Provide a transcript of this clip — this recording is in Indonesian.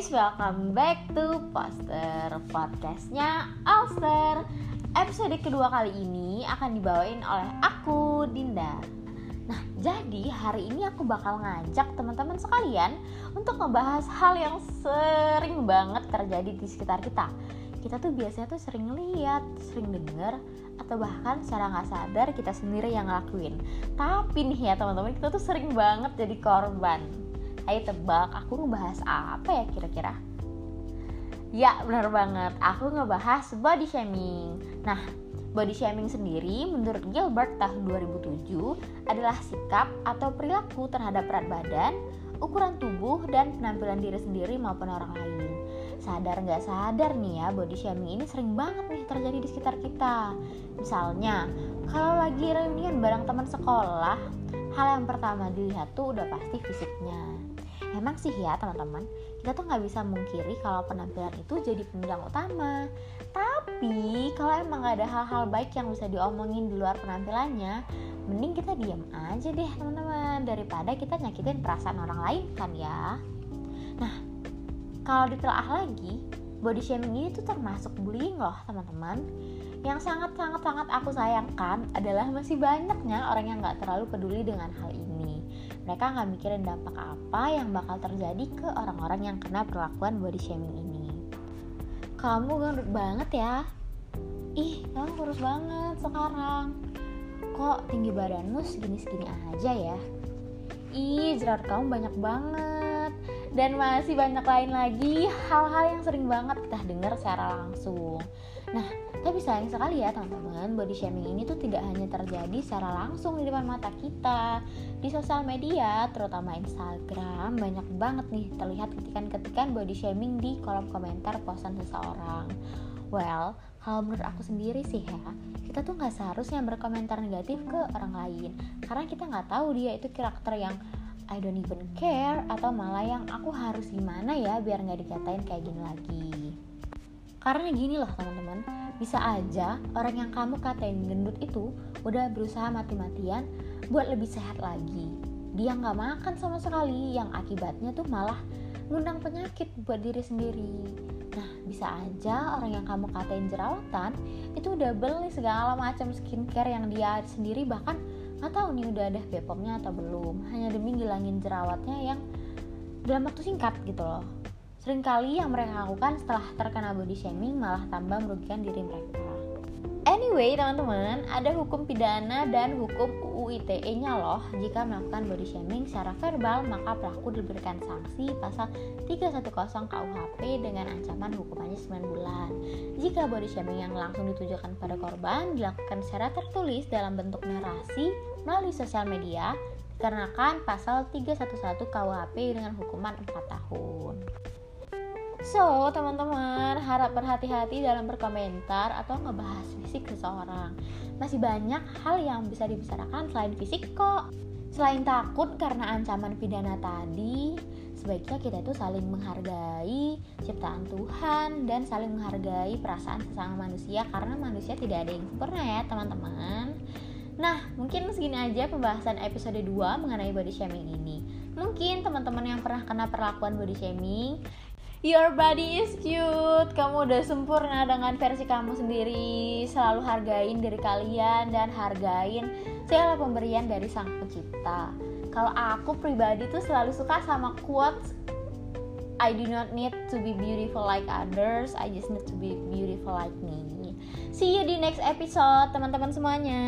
guys, welcome back to Poster Podcastnya Alster. Episode kedua kali ini akan dibawain oleh aku, Dinda. Nah, jadi hari ini aku bakal ngajak teman-teman sekalian Untuk ngebahas hal yang sering banget terjadi di sekitar kita. Kita tuh biasanya tuh sering lihat, sering denger Atau bahkan secara nggak sadar kita sendiri yang ngelakuin. Tapi nih ya teman-teman, kita tuh sering banget jadi korban Ayo tebak, aku ngebahas apa ya kira-kira? Ya, benar banget. Aku ngebahas body shaming. Nah, body shaming sendiri menurut Gilbert tahun 2007 adalah sikap atau perilaku terhadap berat badan, ukuran tubuh, dan penampilan diri sendiri maupun orang lain. Sadar nggak sadar nih ya, body shaming ini sering banget nih terjadi di sekitar kita. Misalnya, kalau lagi reunian bareng teman sekolah, hal yang pertama dilihat tuh udah pasti fisiknya. Emang sih ya teman-teman kita tuh nggak bisa mungkiri kalau penampilan itu jadi penunjang utama. Tapi kalau emang gak ada hal-hal baik yang bisa diomongin di luar penampilannya mending kita diam aja deh teman-teman. Daripada kita nyakitin perasaan orang lain kan ya? Nah kalau ditelaah lagi body shaming ini tuh termasuk bullying loh teman-teman yang sangat-sangat-sangat aku sayangkan adalah masih banyaknya orang yang gak terlalu peduli dengan hal ini. Mereka nggak mikirin dampak apa yang bakal terjadi ke orang-orang yang kena perlakuan body shaming ini. Kamu gendut banget ya. Ih kamu kurus banget sekarang. Kok tinggi badanmu segini-segini aja ya? Ih jerawat kamu banyak banget dan masih banyak lain lagi hal-hal yang sering banget kita dengar secara langsung nah tapi sayang sekali ya teman-teman, body shaming ini tuh tidak hanya terjadi secara langsung di depan mata kita. Di sosial media, terutama Instagram, banyak banget nih terlihat ketikan-ketikan body shaming di kolom komentar postan seseorang. Well, kalau menurut aku sendiri sih ya, kita tuh nggak seharusnya berkomentar negatif ke orang lain. Karena kita nggak tahu dia itu karakter yang I don't even care atau malah yang aku harus gimana ya biar nggak dikatain kayak gini lagi. Karena gini loh teman-teman, bisa aja orang yang kamu katain gendut itu udah berusaha mati-matian buat lebih sehat lagi. Dia nggak makan sama sekali, yang akibatnya tuh malah ngundang penyakit buat diri sendiri. Nah, bisa aja orang yang kamu katain jerawatan itu udah beli segala macam skincare yang dia sendiri bahkan nggak tahu nih udah ada Bepomnya atau belum. Hanya demi ngilangin jerawatnya yang dalam waktu singkat gitu loh. Seringkali yang mereka lakukan setelah terkena body shaming malah tambah merugikan diri mereka. Anyway, teman-teman, ada hukum pidana dan hukum UU ITE-nya loh. Jika melakukan body shaming secara verbal, maka pelaku diberikan sanksi pasal 310 KUHP dengan ancaman hukumannya 9 bulan. Jika body shaming yang langsung ditujukan pada korban dilakukan secara tertulis dalam bentuk narasi melalui sosial media, dikarenakan pasal 311 KUHP dengan hukuman 4 tahun. So, teman-teman, harap berhati-hati dalam berkomentar atau ngebahas fisik seseorang. Masih banyak hal yang bisa dibicarakan selain fisik kok. Selain takut karena ancaman pidana tadi, sebaiknya kita itu saling menghargai ciptaan Tuhan dan saling menghargai perasaan sesama manusia karena manusia tidak ada yang sempurna ya, teman-teman. Nah, mungkin segini aja pembahasan episode 2 mengenai body shaming ini. Mungkin teman-teman yang pernah kena perlakuan body shaming Your body is cute. Kamu udah sempurna dengan versi kamu sendiri. Selalu hargain diri kalian dan hargain segala pemberian dari Sang Pencipta. Kalau aku pribadi tuh selalu suka sama quotes I do not need to be beautiful like others. I just need to be beautiful like me. See you di next episode, teman-teman semuanya.